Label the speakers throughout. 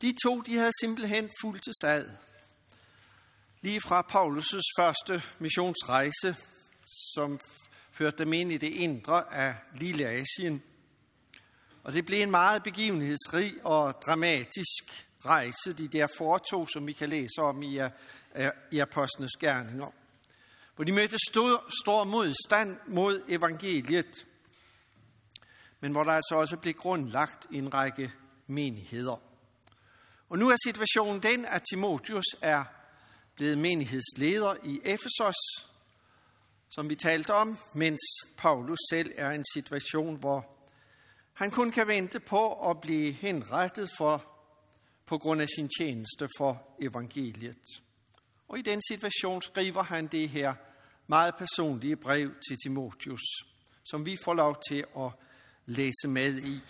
Speaker 1: De to, de havde simpelthen fuldt til sad. Lige fra Paulus' første missionsrejse, som førte dem ind i det indre af Lille Asien. Og det blev en meget begivenhedsrig og dramatisk rejse, de der foretog, som vi kan læse om i, i Apostlenes Gerninger. Hvor de mødte stor, stor modstand mod evangeliet, men hvor der altså også blev grundlagt en række menigheder. Og nu er situationen den, at Timotius er blevet menighedsleder i Efesos, som vi talte om, mens Paulus selv er i en situation, hvor han kun kan vente på at blive henrettet for, på grund af sin tjeneste for evangeliet. Og i den situation skriver han det her meget personlige brev til Timotius, som vi får lov til at læse med i.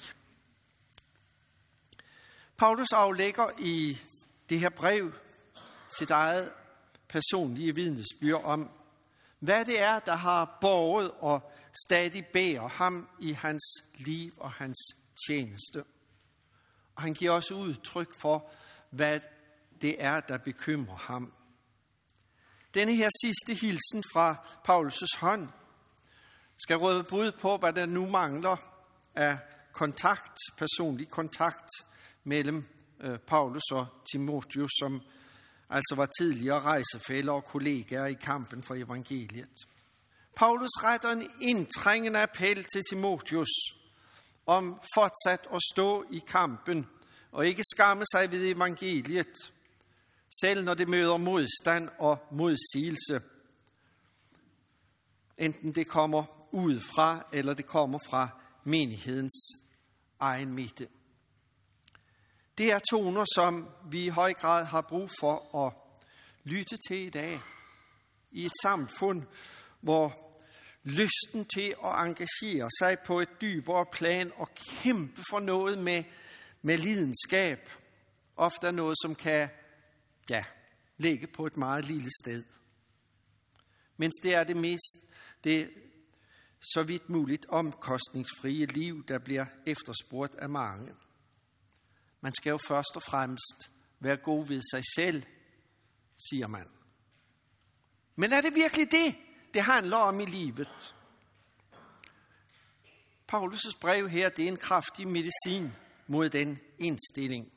Speaker 1: Paulus aflægger i det her brev sit eget personlige vidnesbyrd om, hvad det er, der har borget og stadig bærer ham i hans liv og hans tjeneste. Og han giver også udtryk for, hvad det er, der bekymrer ham. Denne her sidste hilsen fra Paulus' hånd skal råde bud på, hvad der nu mangler af kontakt, personlig kontakt mellem øh, Paulus og Timotius, som altså var tidligere rejsefælder og kollegaer i kampen for evangeliet. Paulus retter en indtrængende appel til Timotius om fortsat at stå i kampen og ikke skamme sig ved evangeliet, selv når det møder modstand og modsigelse. Enten det kommer udefra, eller det kommer fra menighedens egen midte. Det er toner, som vi i høj grad har brug for at lytte til i dag. I et samfund, hvor lysten til at engagere sig på et dybere plan og kæmpe for noget med, med lidenskab, ofte er noget, som kan ja, ligge på et meget lille sted. Mens det er det mest, det så vidt muligt omkostningsfrie liv, der bliver efterspurgt af mange. Man skal jo først og fremmest være god ved sig selv, siger man. Men er det virkelig det, det handler om i livet? Paulus' brev her, det er en kraftig medicin mod den indstilling.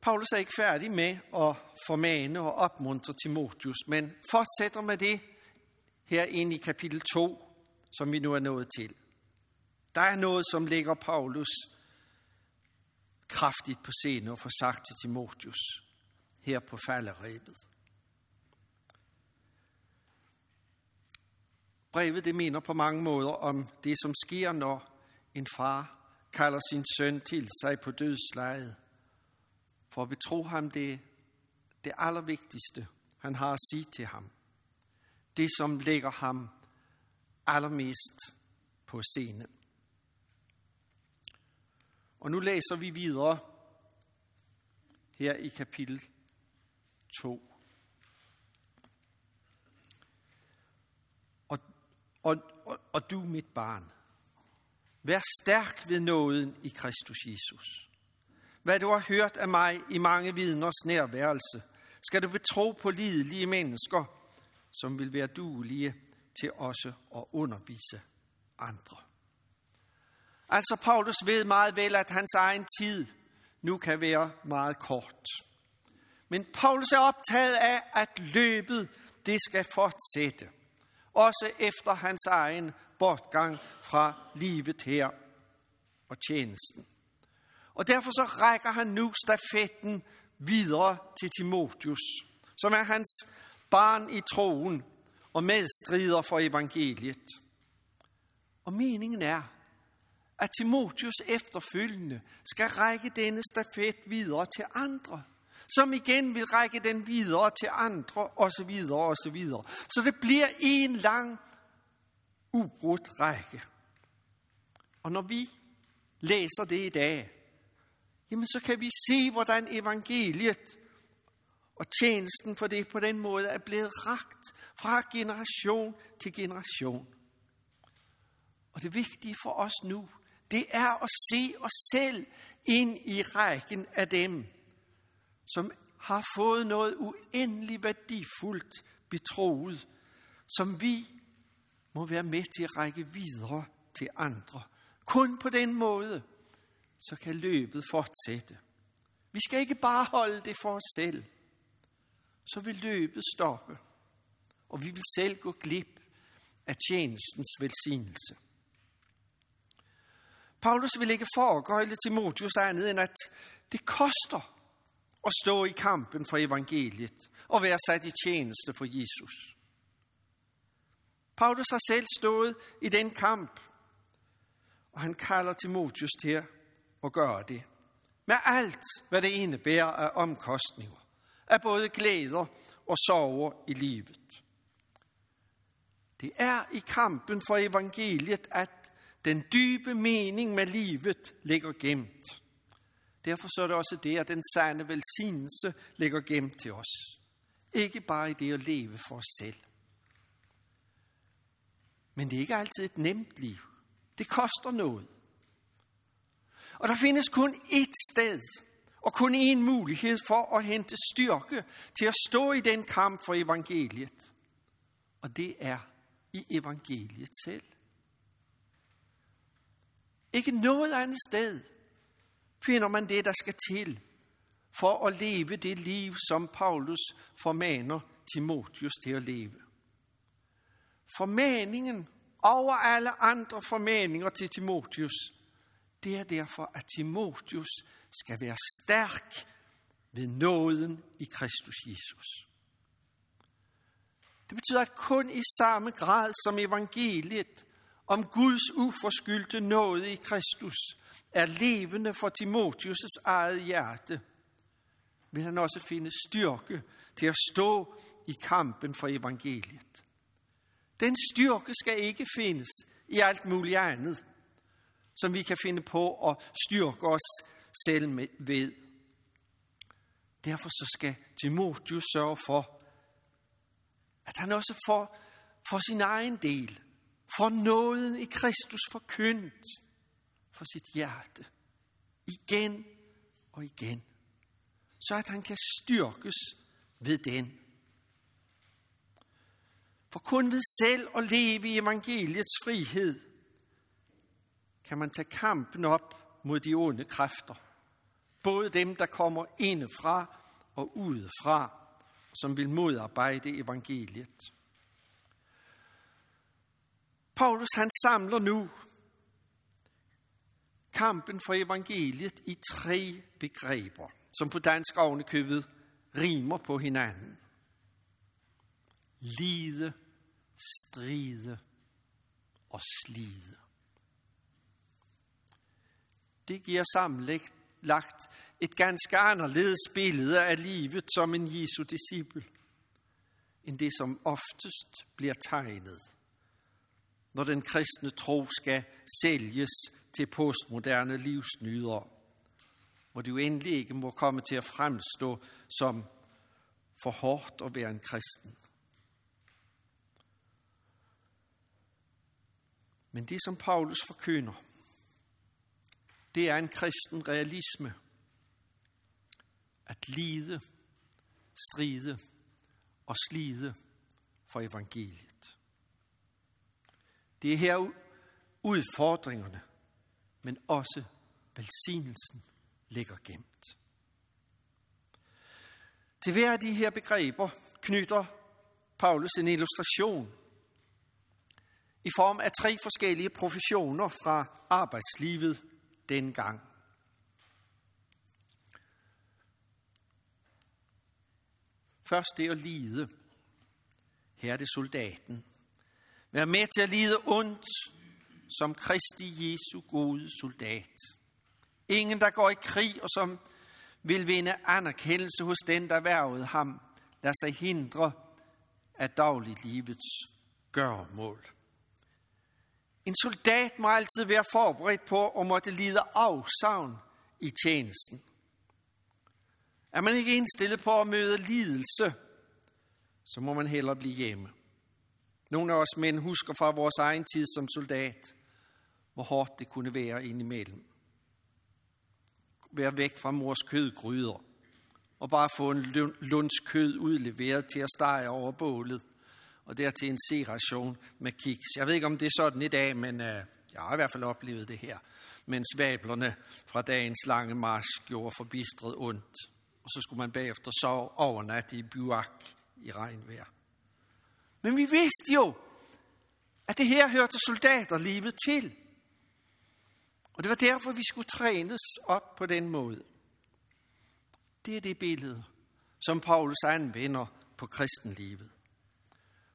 Speaker 1: Paulus er ikke færdig med at formane og opmuntre Timotius, men fortsætter med det her ind i kapitel 2, som vi nu er nået til. Der er noget, som ligger Paulus kraftigt på scenen og får sagt til Timotius her på falderæbet. Brevet det minder på mange måder om det, som sker, når en far kalder sin søn til sig på dødslejet, for at betro ham det, det allervigtigste, han har at sige til ham. Det, som lægger ham allermest på scenen. Og nu læser vi videre her i kapitel 2. Og, og, og, og du, mit barn, vær stærk ved nåden i Kristus Jesus. Hvad du har hørt af mig i mange vidners nærværelse, skal du betro på lidelige mennesker, som vil være duelige til også at undervise andre. Altså, Paulus ved meget vel, at hans egen tid nu kan være meget kort. Men Paulus er optaget af, at løbet, det skal fortsætte. Også efter hans egen bortgang fra livet her og tjenesten. Og derfor så rækker han nu stafetten videre til Timotius, som er hans barn i troen og medstrider for evangeliet. Og meningen er, at Timotius efterfølgende skal række denne stafet videre til andre, som igen vil række den videre til andre, og så videre, og så videre. Så det bliver en lang, ubrudt række. Og når vi læser det i dag, jamen så kan vi se, hvordan evangeliet og tjenesten for det på den måde er blevet ragt fra generation til generation. Og det vigtige for os nu, det er at se os selv ind i rækken af dem, som har fået noget uendelig værdifuldt betroet, som vi må være med til at række videre til andre. Kun på den måde, så kan løbet fortsætte. Vi skal ikke bare holde det for os selv. Så vil løbet stoppe, og vi vil selv gå glip af tjenestens velsignelse. Paulus vil ikke foregøjle Timotius andet end, at det koster at stå i kampen for evangeliet og være sat i tjeneste for Jesus. Paulus har selv stået i den kamp, og han kalder Timotius til at gøre det. Med alt, hvad det indebærer af omkostninger, af både glæder og sorger i livet. Det er i kampen for evangeliet, at den dybe mening med livet ligger gemt. Derfor så er det også det, at den sande velsignelse ligger gemt til os. Ikke bare i det at leve for os selv. Men det er ikke altid et nemt liv. Det koster noget. Og der findes kun ét sted, og kun én mulighed for at hente styrke til at stå i den kamp for evangeliet. Og det er i evangeliet selv. Ikke noget andet sted finder man det, der skal til for at leve det liv, som Paulus formaner Timotius til at leve. Formaningen over alle andre formaninger til Timotius, det er derfor, at Timotius skal være stærk ved nåden i Kristus Jesus. Det betyder, at kun i samme grad som evangeliet om Guds uforskyldte nåde i Kristus er levende for Timotius' eget hjerte, vil han også finde styrke til at stå i kampen for evangeliet. Den styrke skal ikke findes i alt muligt andet, som vi kan finde på at styrke os selv ved. Derfor så skal Timotius sørge for, at han også får, for sin egen del, for nåden i Kristus forkyndt for sit hjerte. Igen og igen. Så at han kan styrkes ved den. For kun ved selv at leve i evangeliets frihed, kan man tage kampen op mod de onde kræfter. Både dem, der kommer indefra og udefra, som vil modarbejde evangeliet. Paulus han samler nu kampen for evangeliet i tre begreber, som på dansk ovenikøbet rimer på hinanden. Lide, stride og slide. Det giver sammenlagt et ganske anderledes billede af livet som en Jesu disciple, end det som oftest bliver tegnet, når den kristne tro skal sælges til postmoderne livsnydere, hvor det jo endelig ikke må komme til at fremstå som for hårdt at være en kristen. Men det, som Paulus forkynder, det er en kristen realisme. At lide, stride og slide for evangeliet. Det er her udfordringerne, men også velsignelsen ligger gemt. Til hver af de her begreber knytter Paulus en illustration i form af tre forskellige professioner fra arbejdslivet dengang. Først det at lide. Her er det soldaten. Vær med til at lide ondt som Kristi Jesu gode soldat. Ingen, der går i krig og som vil vinde anerkendelse hos den, der værvede ham, lader sig hindre af dagliglivets gørmål. En soldat må altid være forberedt på at måtte lide afsavn i tjenesten. Er man ikke indstillet på at møde lidelse, så må man hellere blive hjemme. Nogle af os mænd husker fra vores egen tid som soldat, hvor hårdt det kunne være indimellem. Være væk fra mors kødgryder og bare få en lunds kød udleveret til at stege over bålet, og dertil en C-ration med kiks. Jeg ved ikke, om det er sådan i dag, men uh, jeg har i hvert fald oplevet det her, mens vablerne fra dagens lange march gjorde forbistret ondt. Og så skulle man bagefter sove overnat i buak i regnvejr. Men vi vidste jo, at det her hørte soldaterlivet til. Og det var derfor, vi skulle trænes op på den måde. Det er det billede, som Paulus anvender på kristenlivet.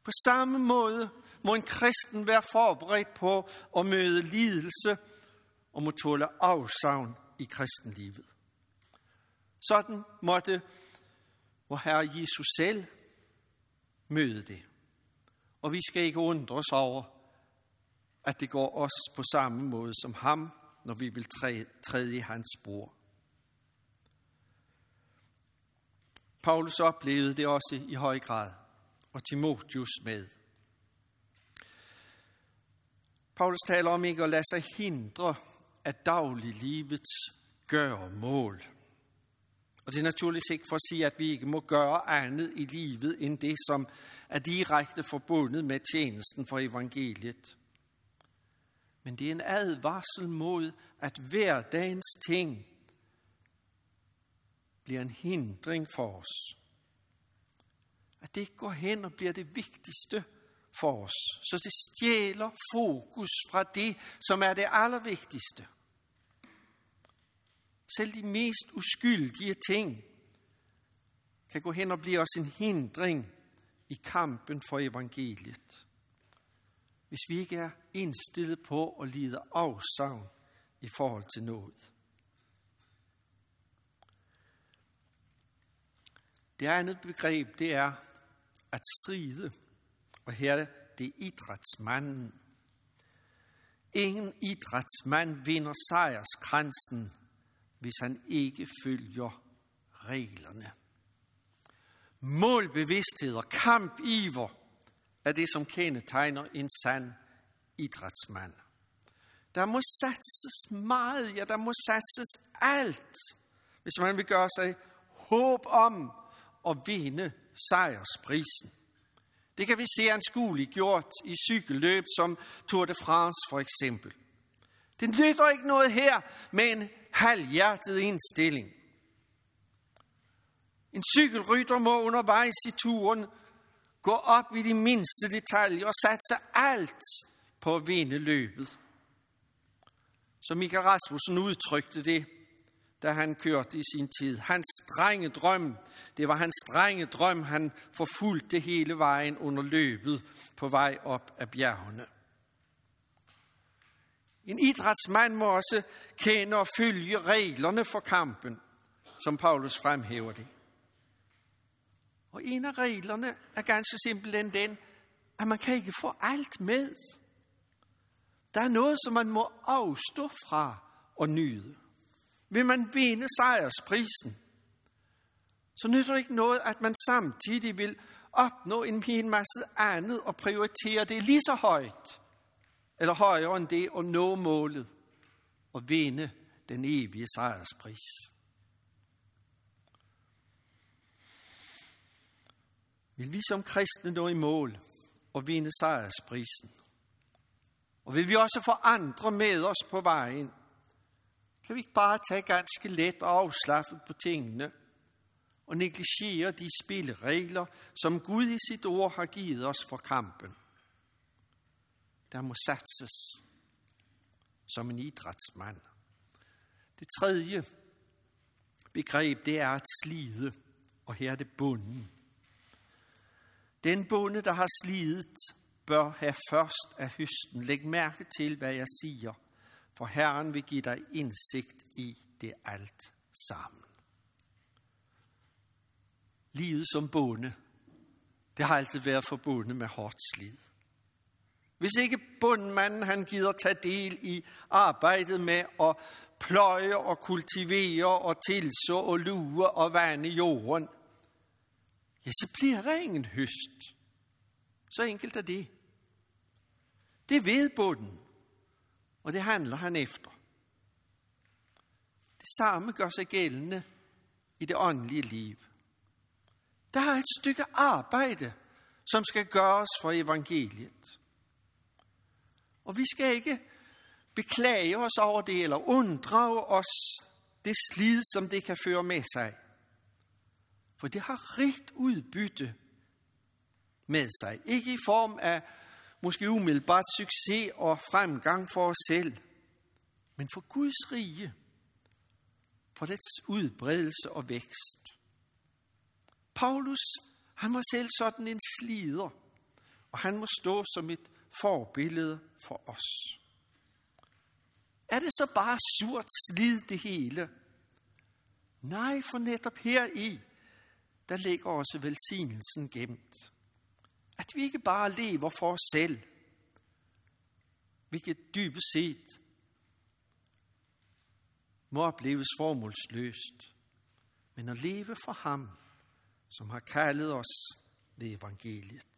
Speaker 1: På samme måde må en kristen være forberedt på at møde lidelse og må tåle afsavn i kristenlivet. Sådan måtte vor Herre Jesus selv møde det. Og vi skal ikke undres over, at det går os på samme måde som ham, når vi vil træde i hans spor. Paulus oplevede det også i høj grad, og Timotius med. Paulus taler om ikke at lade sig hindre af dagliglivets gøremål. Og det er naturligvis ikke for at sige, at vi ikke må gøre andet i livet end det, som er direkte forbundet med tjenesten for evangeliet. Men det er en advarsel mod, at hverdagens ting bliver en hindring for os. At det ikke går hen og bliver det vigtigste for os. Så det stjæler fokus fra det, som er det allervigtigste. Selv de mest uskyldige ting kan gå hen og blive os en hindring i kampen for evangeliet. Hvis vi ikke er indstillet på at lide afsavn i forhold til noget. Det andet begreb, det er at stride. Og her er det idrætsmanden. Ingen idrætsmand vinder sejrskransen, hvis han ikke følger reglerne. Målbevidsthed og kampiver er det, som kendetegner en sand idrætsmand. Der må satses meget, ja, der må satses alt, hvis man vil gøre sig håb om at vinde sejrsprisen. Det kan vi se anskueligt gjort i cykelløb som Tour de France for eksempel. Det nytter ikke noget her med en halvhjertet indstilling. En cykelrytter må undervejs i turen gå op i de mindste detaljer og satse alt på at vinde løbet. Som Michael Rasmussen udtrykte det, da han kørte i sin tid. Hans strenge drøm, det var hans strenge drøm, han forfulgte hele vejen under løbet på vej op af bjergene. En idrætsmand må også kende og følge reglerne for kampen, som Paulus fremhæver det. Og en af reglerne er ganske simpelthen den, at man kan ikke få alt med. Der er noget, som man må afstå fra og nyde. Vil man vinde sejrsprisen, så nytter det ikke noget, at man samtidig vil opnå en hel masse andet og prioritere det lige så højt, eller højere end det, og nå målet og vinde den evige sejrspris. Vil vi som kristne nå i mål og vinde sejrsprisen? Og vil vi også få andre med os på vejen, kan vi ikke bare tage ganske let og afslappet på tingene og negligere de spilleregler, som Gud i sit ord har givet os for kampen? Der må satses som en idrætsmand. Det tredje begreb, det er at slide, og her er det bunden. Den bonde, der har slidet, bør have først af høsten. Læg mærke til, hvad jeg siger – for Herren vil give dig indsigt i det alt sammen. Livet som bonde, det har altid været forbundet med hårdt slid. Hvis ikke bundmanden han gider tage del i arbejdet med at pløje og kultivere og tilså og lue og vande jorden, ja, så bliver der ingen høst. Så enkelt er det. Det ved bunden. Og det handler han efter. Det samme gør sig gældende i det åndelige liv. Der er et stykke arbejde, som skal gøres for evangeliet. Og vi skal ikke beklage os over det, eller unddrage os det slid, som det kan føre med sig. For det har rigt udbytte med sig. Ikke i form af måske umiddelbart succes og fremgang for os selv, men for Guds rige, for dets udbredelse og vækst. Paulus, han var selv sådan en slider, og han må stå som et forbillede for os. Er det så bare surt slid det hele? Nej, for netop her i, der ligger også velsignelsen gemt. At vi ikke bare lever for os selv, hvilket dybest set må opleves formålsløst, men at leve for ham, som har kaldet os ved evangeliet.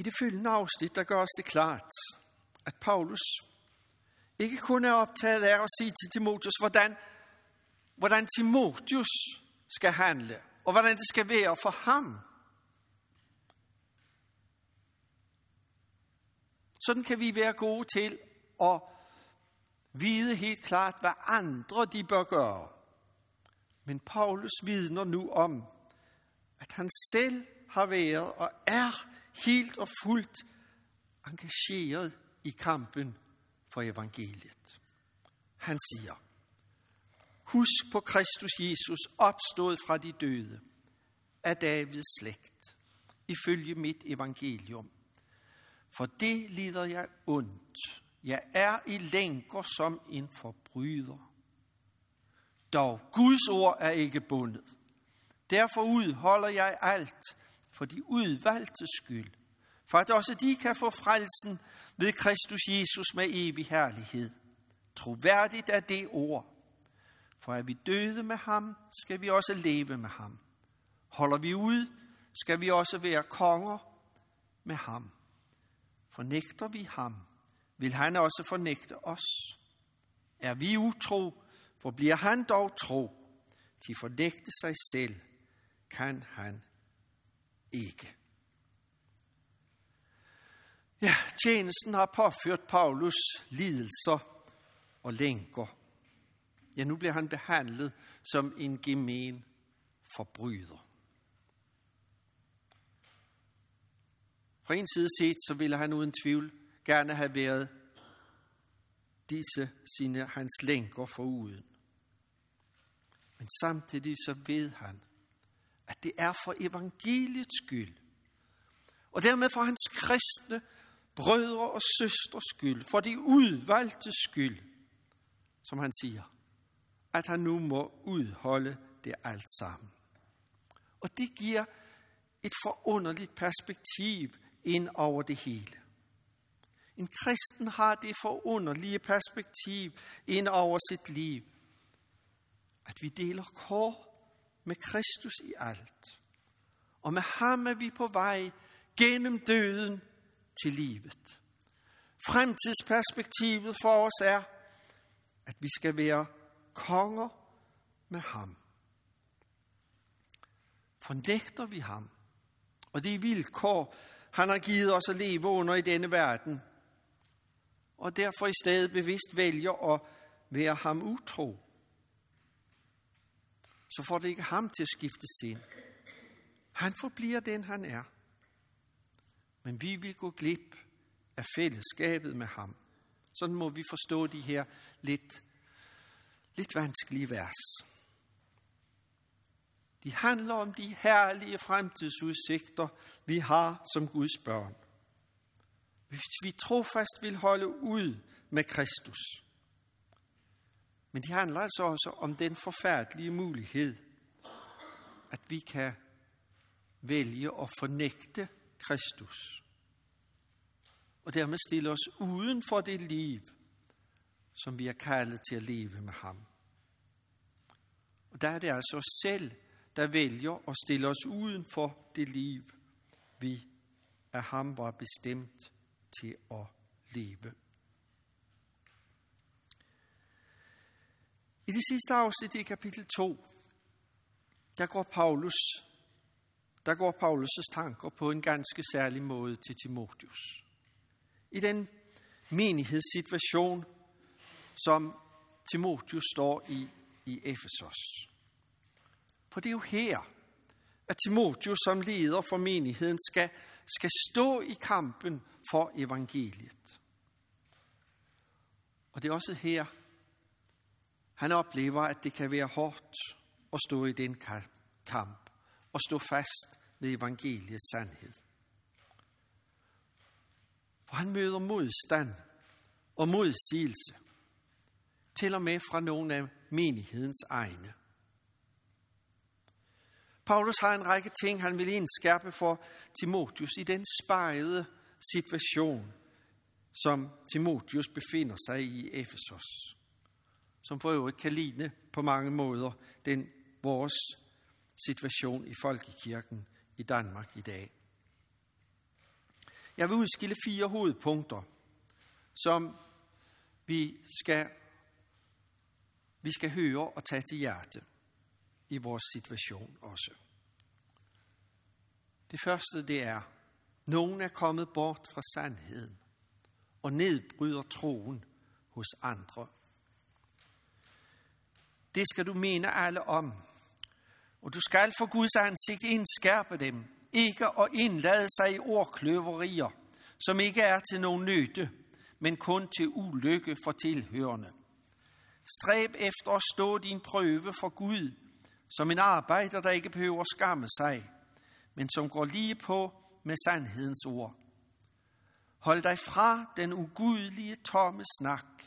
Speaker 1: I det følgende afsnit, der gør os det klart, at Paulus ikke kun er optaget af at sige til Timotheus, hvordan, hvordan Timotheus skal handle, og hvordan det skal være for ham. Sådan kan vi være gode til at vide helt klart, hvad andre de bør gøre. Men Paulus vidner nu om, at han selv har været og er helt og fuldt engageret i kampen for evangeliet. Han siger, Husk på Kristus Jesus, opstået fra de døde, af Davids slægt, ifølge mit evangelium. For det lider jeg ondt. Jeg er i lænker som en forbryder. Dog Guds ord er ikke bundet. Derfor udholder jeg alt for de udvalgte skyld, for at også de kan få frelsen ved Kristus Jesus med evig herlighed. Troværdigt er det ord. For er vi døde med ham, skal vi også leve med ham. Holder vi ud, skal vi også være konger med ham. Fornægter vi ham, vil han også fornægte os. Er vi utro, for bliver han dog tro. Til fornægte sig selv kan han ikke. Ja, tjenesten har påført Paulus lidelser og lænker. Ja, nu bliver han behandlet som en gemen forbryder. Fra en side set, så ville han uden tvivl gerne have været disse sine hans lænker foruden. Men samtidig så ved han, at det er for evangeliets skyld, og dermed for hans kristne brødre og søsters skyld, for de udvalgte skyld, som han siger, at han nu må udholde det alt sammen. Og det giver et forunderligt perspektiv ind over det hele. En kristen har det forunderlige perspektiv ind over sit liv, at vi deler kår med Kristus i alt. Og med ham er vi på vej gennem døden til livet. Fremtidsperspektivet for os er, at vi skal være konger med ham. Fornægter vi ham, og det er vilkår, han har givet os at leve under i denne verden, og derfor i stedet bevidst vælger at være ham utro, så får det ikke ham til at skifte sind. Han forbliver den, han er. Men vi vil gå glip af fællesskabet med ham. Sådan må vi forstå de her lidt, lidt vanskelige vers. De handler om de herlige fremtidsudsigter, vi har som Guds børn. Hvis vi trofast vil holde ud med Kristus. Men det handler altså også om den forfærdelige mulighed, at vi kan vælge at fornægte Kristus. Og dermed stille os uden for det liv, som vi er kaldet til at leve med ham. Og der er det altså os selv, der vælger at stille os uden for det liv, vi af ham var bestemt til at leve. I det sidste afsnit i kapitel 2, der går Paulus der går Paulus' tanker på en ganske særlig måde til Timotius. I den menighedssituation, som Timotius står i i Efesos. For det er jo her, at Timotius som leder for menigheden skal, skal stå i kampen for evangeliet. Og det er også her, han oplever, at det kan være hårdt at stå i den kamp og stå fast ved evangeliets sandhed. For han møder modstand og modsigelse, til og med fra nogle af menighedens egne. Paulus har en række ting, han vil indskærpe for Timotius i den spejede situation, som Timotius befinder sig i Efesos, som for øvrigt kan ligne på mange måder den vores situation i folkekirken i Danmark i dag. Jeg vil udskille fire hovedpunkter, som vi skal, vi skal høre og tage til hjerte i vores situation også. Det første det er, nogen er kommet bort fra sandheden og nedbryder troen hos andre. Det skal du mene alle om, og du skal for Guds ansigt indskærpe dem, ikke at indlade sig i ordkløverier, som ikke er til nogen nytte, men kun til ulykke for tilhørende. Stræb efter at stå din prøve for Gud, som en arbejder, der ikke behøver skamme sig, men som går lige på med sandhedens ord. Hold dig fra den ugudelige tomme snak,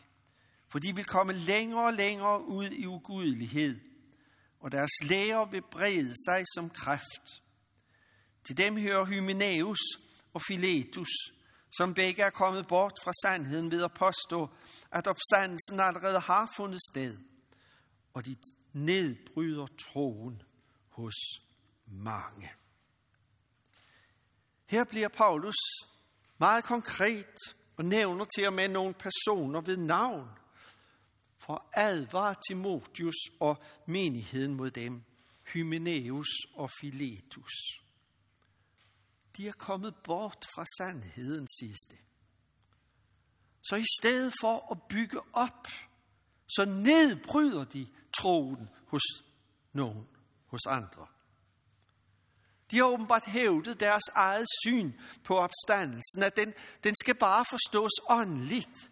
Speaker 1: for de vil komme længere og længere ud i ugudelighed – og deres læger vil brede sig som kræft. Til dem hører Hymenæus og Philetus, som begge er kommet bort fra sandheden ved at påstå, at opstandelsen allerede har fundet sted, og de nedbryder troen hos mange. Her bliver Paulus meget konkret og nævner til og med nogle personer ved navn – for advare Timotius og menigheden mod dem, Hymeneus og Philetus. De er kommet bort fra sandheden, siges det. Så i stedet for at bygge op, så nedbryder de troen hos nogen, hos andre. De har åbenbart hævdet deres eget syn på opstandelsen, at den, den skal bare forstås åndeligt.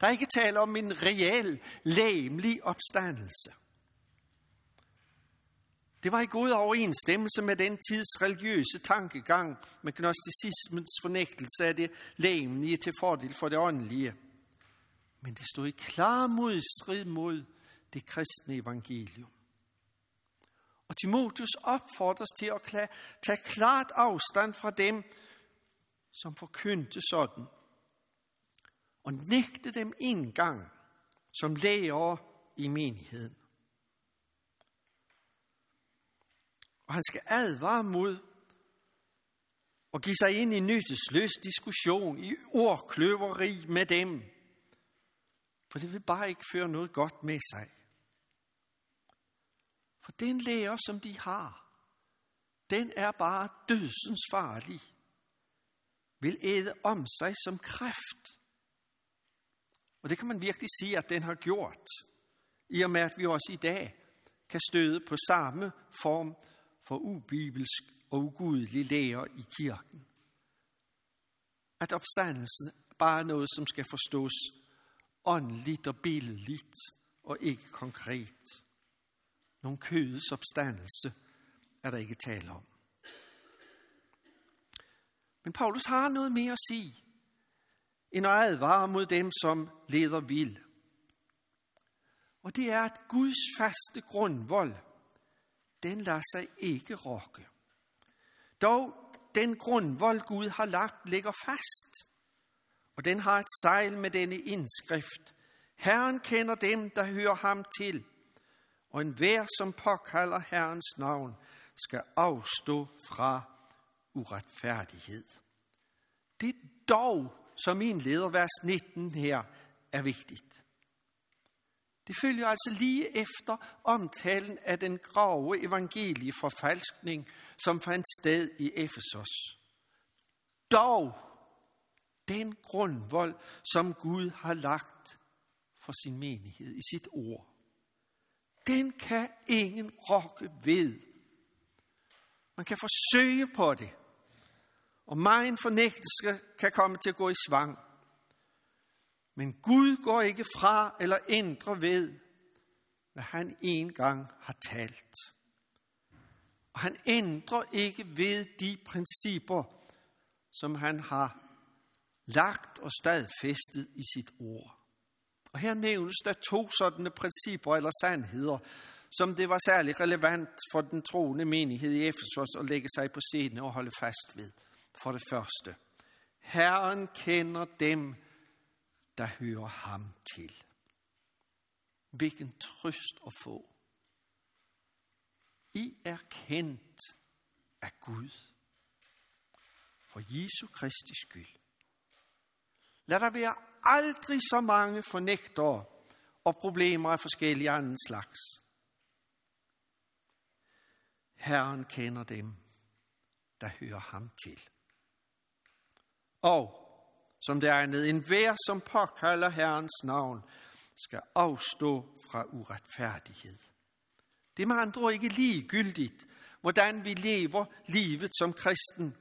Speaker 1: Der er ikke tale om en reel, læmelig opstandelse. Det var i god overensstemmelse med den tids religiøse tankegang med gnosticismens fornægtelse af det læmelige til fordel for det åndelige. Men det stod i klar modstrid mod det kristne evangelium. Og Timotheus opfordres til at tage klart afstand fra dem, som forkyndte sådan, og nægte dem indgang som læger i menigheden. Og han skal advare mod og give sig ind i nyttesløs diskussion, i ordkløveri med dem. For det vil bare ikke føre noget godt med sig. For den lærer, som de har, den er bare dødsens farlig. Vil æde om sig som kræft. Og det kan man virkelig sige, at den har gjort, i og med at vi også i dag kan støde på samme form for ubibelsk og ugudelig lære i kirken. At opstandelsen bare er noget, som skal forstås åndeligt og billedligt, og ikke konkret. Nogen kødets opstandelse er der ikke tale om. Men Paulus har noget mere at sige end at advare mod dem, som leder vild. Og det er, at Guds faste grundvold, den lader sig ikke rokke. Dog den grundvold, Gud har lagt, ligger fast. Og den har et sejl med denne indskrift. Herren kender dem, der hører ham til. Og enhver, som påkalder Herrens navn, skal afstå fra uretfærdighed. Det dog, som indleder vers 19 her, er vigtigt. Det følger altså lige efter omtalen af den grove evangelieforfalskning, som fandt sted i Efesos. Dog den grundvold, som Gud har lagt for sin menighed i sit ord. Den kan ingen rokke ved. Man kan forsøge på det, og meget fornægtelse kan komme til at gå i svang. Men Gud går ikke fra eller ændrer ved, hvad han engang har talt. Og han ændrer ikke ved de principper, som han har lagt og stadfæstet i sit ord. Og her nævnes der to sådanne principper eller sandheder, som det var særlig relevant for den troende menighed i Efesos at lægge sig på scenen og holde fast ved. For det første, Herren kender dem, der hører ham til. Hvilken trøst at få. I er kendt af Gud for Jesu Kristi skyld. Lad der være aldrig så mange fornægtere og problemer af forskellige anden slags. Herren kender dem, der hører ham til. Og, som det er andet, en hver, som påkalder Herrens navn, skal afstå fra uretfærdighed. Det er med andre ord ikke ligegyldigt, hvordan vi lever livet som kristen,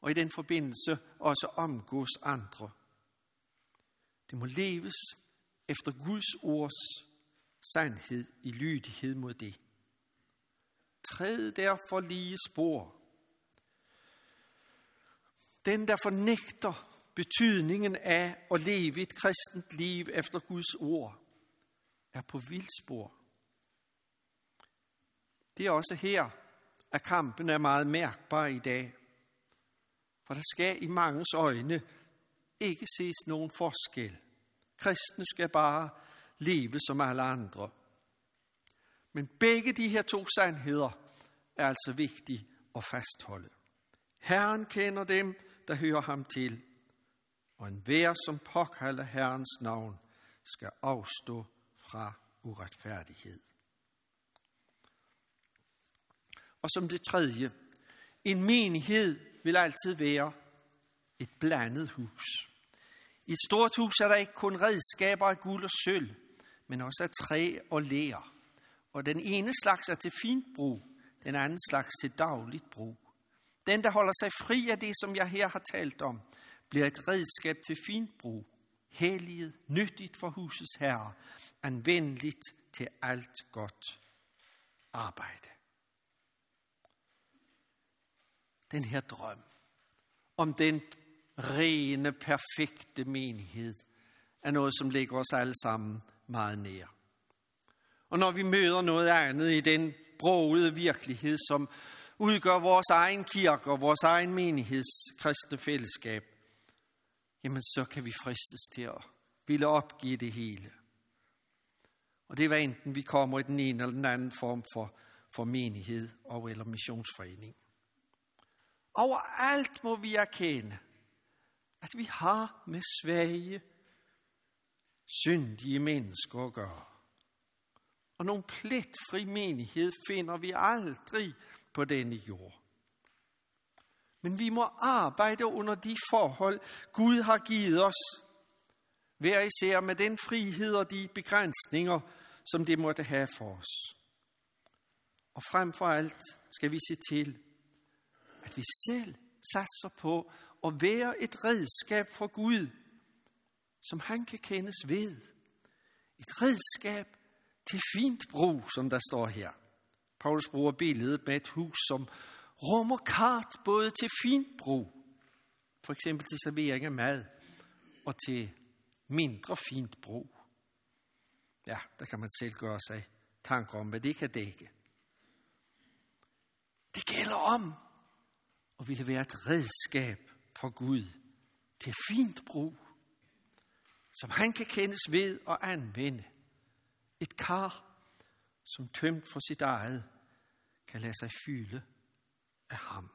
Speaker 1: og i den forbindelse også omgås andre. Det må leves efter Guds ords sandhed i lydighed mod det. Træd derfor lige spor. Den, der fornægter betydningen af at leve et kristent liv efter Guds ord, er på vildspor. Det er også her, at kampen er meget mærkbar i dag. For der skal i mangens øjne ikke ses nogen forskel. Kristne skal bare leve som alle andre. Men begge de her to sandheder er altså vigtige at fastholde. Herren kender dem, der hører ham til, og enhver, som påkalder Herrens navn, skal afstå fra uretfærdighed. Og som det tredje, en menighed vil altid være et blandet hus. I et stort hus er der ikke kun redskaber af guld og sølv, men også af træ og lær. Og den ene slags er til fint brug, den anden slags til dagligt brug. Den, der holder sig fri af det, som jeg her har talt om, bliver et redskab til fint brug, helliget, nyttigt for husets herre, anvendeligt til alt godt arbejde. Den her drøm om den rene, perfekte menighed er noget, som ligger os alle sammen meget nær. Og når vi møder noget andet i den broede virkelighed, som udgør vores egen kirke og vores egen menigheds kristne fællesskab, jamen så kan vi fristes til at ville opgive det hele. Og det er hvad enten vi kommer i den ene eller den anden form for, for menighed og eller missionsforening. Overalt må vi erkende, at vi har med svage, syndige mennesker at gøre. Og nogen pletfri menighed finder vi aldrig på denne jord. Men vi må arbejde under de forhold, Gud har givet os. Hver især med den frihed og de begrænsninger, som det måtte have for os. Og frem for alt skal vi se til, at vi selv satser på at være et redskab for Gud, som han kan kendes ved. Et redskab til fint brug, som der står her. Paulus bruger billedet med et hus, som rummer kart både til fint brug, for eksempel til servering af mad, og til mindre fint brug. Ja, der kan man selv gøre sig tanker om, hvad det kan dække. Det gælder om at ville være et redskab for Gud til fint brug, som han kan kendes ved og anvende. Et kar, som tømt for sit eget, kan lade sig fylde af ham.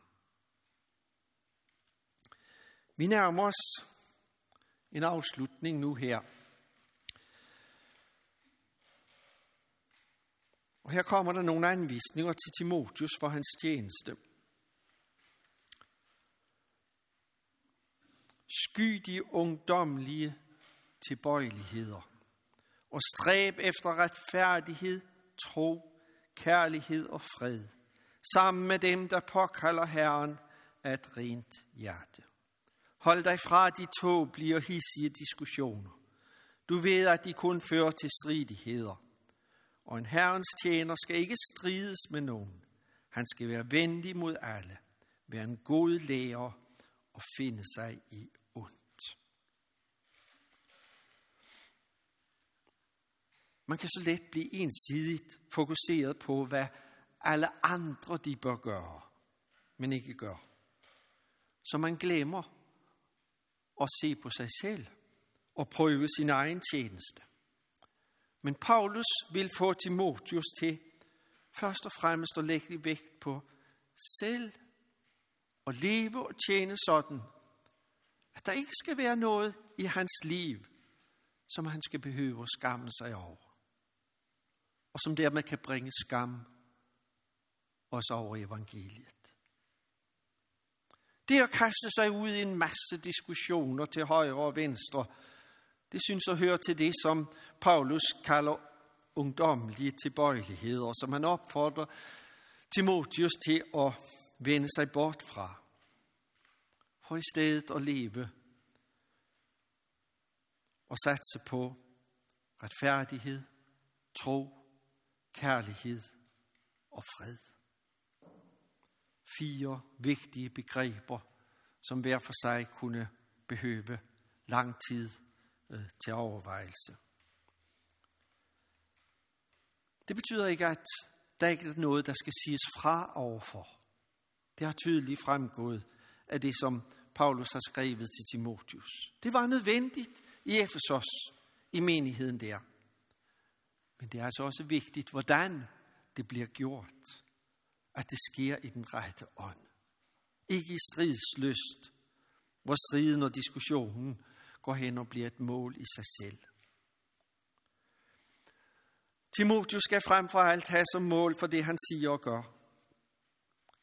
Speaker 1: Vi nærmer os en afslutning nu her. Og her kommer der nogle anvisninger til Timotius for hans tjeneste. Sky de ungdomlige tilbøjeligheder og stræb efter retfærdighed, tro, kærlighed og fred, sammen med dem, der påkalder Herren af et rent hjerte. Hold dig fra de to bliver hissige diskussioner. Du ved, at de kun fører til stridigheder. Og en herrens tjener skal ikke strides med nogen. Han skal være venlig mod alle, være en god lærer og finde sig i ondt. Man kan så let blive ensidigt fokuseret på, hvad alle andre de bør gøre, men ikke gør. Så man glemmer at se på sig selv og prøve sin egen tjeneste. Men Paulus vil få Timotius til først og fremmest at lægge vægt på selv og leve og tjene sådan, at der ikke skal være noget i hans liv, som han skal behøve at skamme sig over, og som dermed kan bringe skam også over evangeliet. Det at kaste sig ud i en masse diskussioner til højre og venstre, det synes at høre til det, som Paulus kalder ungdomlige tilbøjeligheder, som han opfordrer Timotius til at vende sig bort fra, for i stedet at leve og satse på retfærdighed, tro, kærlighed og fred. Fire vigtige begreber, som hver for sig kunne behøve lang tid øh, til overvejelse. Det betyder ikke, at der ikke er noget, der skal siges fra overfor. Det har tydeligt fremgået af det, som Paulus har skrevet til Timotius. Det var nødvendigt i Efesos, i menigheden der. Men det er altså også vigtigt, hvordan det bliver gjort. At det sker i den rette ånd. Ikke i stridsløst, hvor striden og diskussionen går hen og bliver et mål i sig selv. Timotius skal frem for alt have som mål for det, han siger og gør.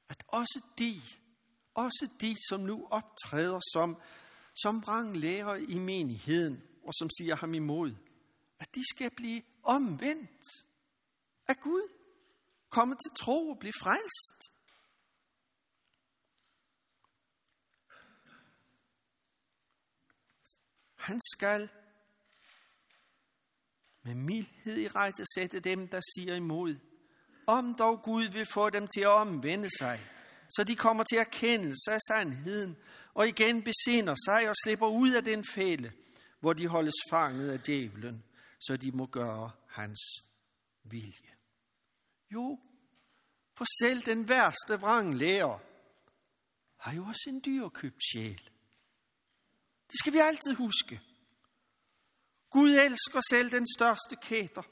Speaker 1: At også de, også de, som nu optræder som, som ranglærer i menigheden, og som siger ham imod, at de skal blive omvendt af Gud, komme til tro og blive frelst. Han skal med mildhed i rette sætte dem, der siger imod. Om dog Gud vil få dem til at omvende sig, så de kommer til erkendelse af sandheden, og igen besinder sig og slipper ud af den fælde, hvor de holdes fanget af djævlen, så de må gøre hans vilje. Jo, for selv den værste vranglærer har jo også en dyrkøbt sjæl. Det skal vi altid huske. Gud elsker selv den største kæter,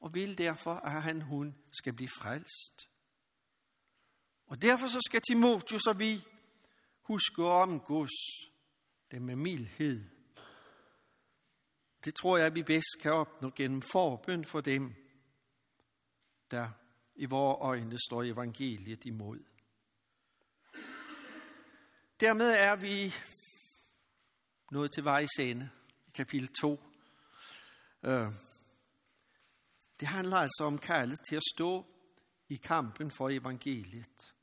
Speaker 1: og vil derfor, at han hun skal blive frelst. Og derfor så skal Timotius og vi huske at omgås det med mildhed. Det tror jeg, vi bedst kan opnå gennem forbøn for dem, der i vores øjne står evangeliet imod. Dermed er vi nået til vejs ende i kapitel 2. Øh, det handler altså om kaldet til at stå i kampen for evangeliet.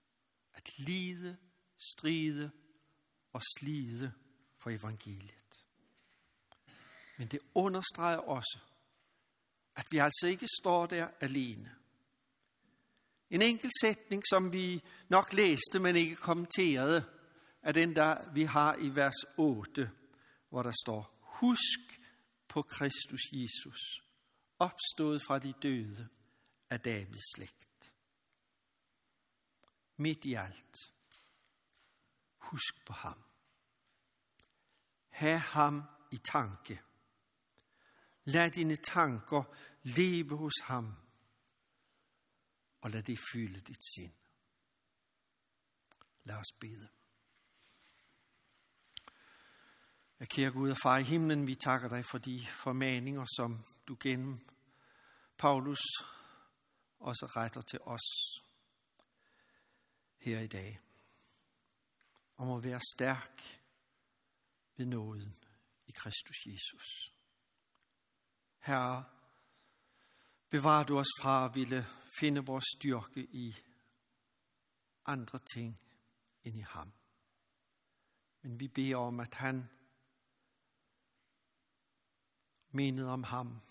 Speaker 1: At lide, stride og slide for evangeliet. Men det understreger også, at vi altså ikke står der alene. En enkelt sætning, som vi nok læste, men ikke kommenterede, er den, der vi har i vers 8, hvor der står, Husk på Kristus Jesus, opstået fra de døde af Davids slægt. Midt i alt, husk på ham. Ha' ham i tanke. Lad dine tanker leve hos ham og lad det fylde dit sind. Lad os bede. Ja, kære Gud og far i himlen, vi takker dig for de formaninger, som du gennem Paulus også retter til os her i dag. Om at være stærk ved nåden i Kristus Jesus. Herre, bevar du os fra at ville finde vores styrke i andre ting end i ham. Men vi beder om, at han mindet om ham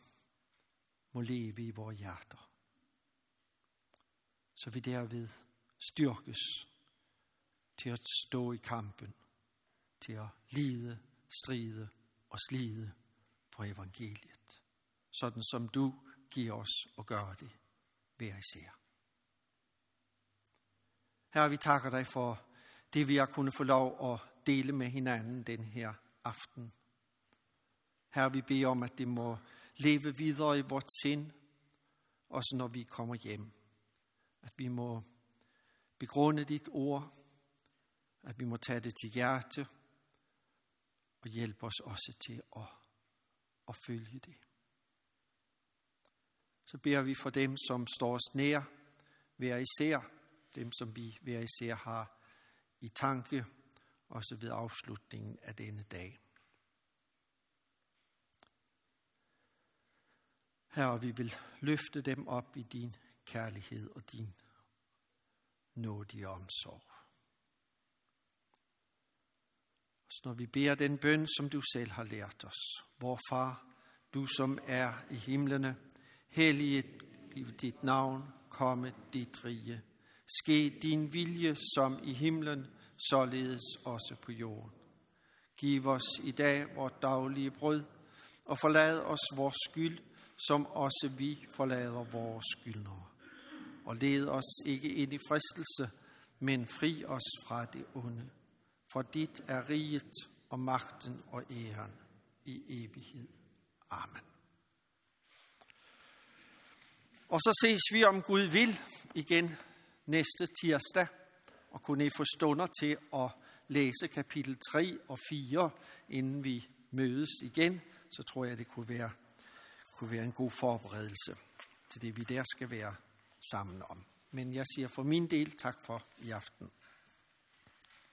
Speaker 1: må leve i vores hjerter. Så vi derved styrkes til at stå i kampen, til at lide, stride og slide for evangeliet, sådan som du giver os at gøre det hver især. Herre, vi takker dig for det, vi har kunnet få lov at dele med hinanden den her aften. Herre, vi beder om, at det må leve videre i vort sind, også når vi kommer hjem. At vi må begrunde dit ord, at vi må tage det til hjerte, og hjælpe os også til at, at følge det. Så beder vi for dem, som står os nær, hver især, dem som vi hver især har i tanke, også ved afslutningen af denne dag. Herre, vi vil løfte dem op i din kærlighed og din nådige omsorg. Så når vi beder den bøn, som du selv har lært os, vor far, du som er i himlene, helliget dit navn, komme dit rige. Ske din vilje som i himlen, således også på jorden. Giv os i dag vores daglige brød, og forlad os vores skyld, som også vi forlader vores skyldnere. Og led os ikke ind i fristelse, men fri os fra det onde. For dit er riget og magten og æren i evighed. Amen. Og så ses vi om Gud vil igen næste tirsdag, og kunne I få stunder til at læse kapitel 3 og 4, inden vi mødes igen, så tror jeg, det kunne være kunne være en god forberedelse til det, vi der skal være sammen om. Men jeg siger for min del tak for i aften.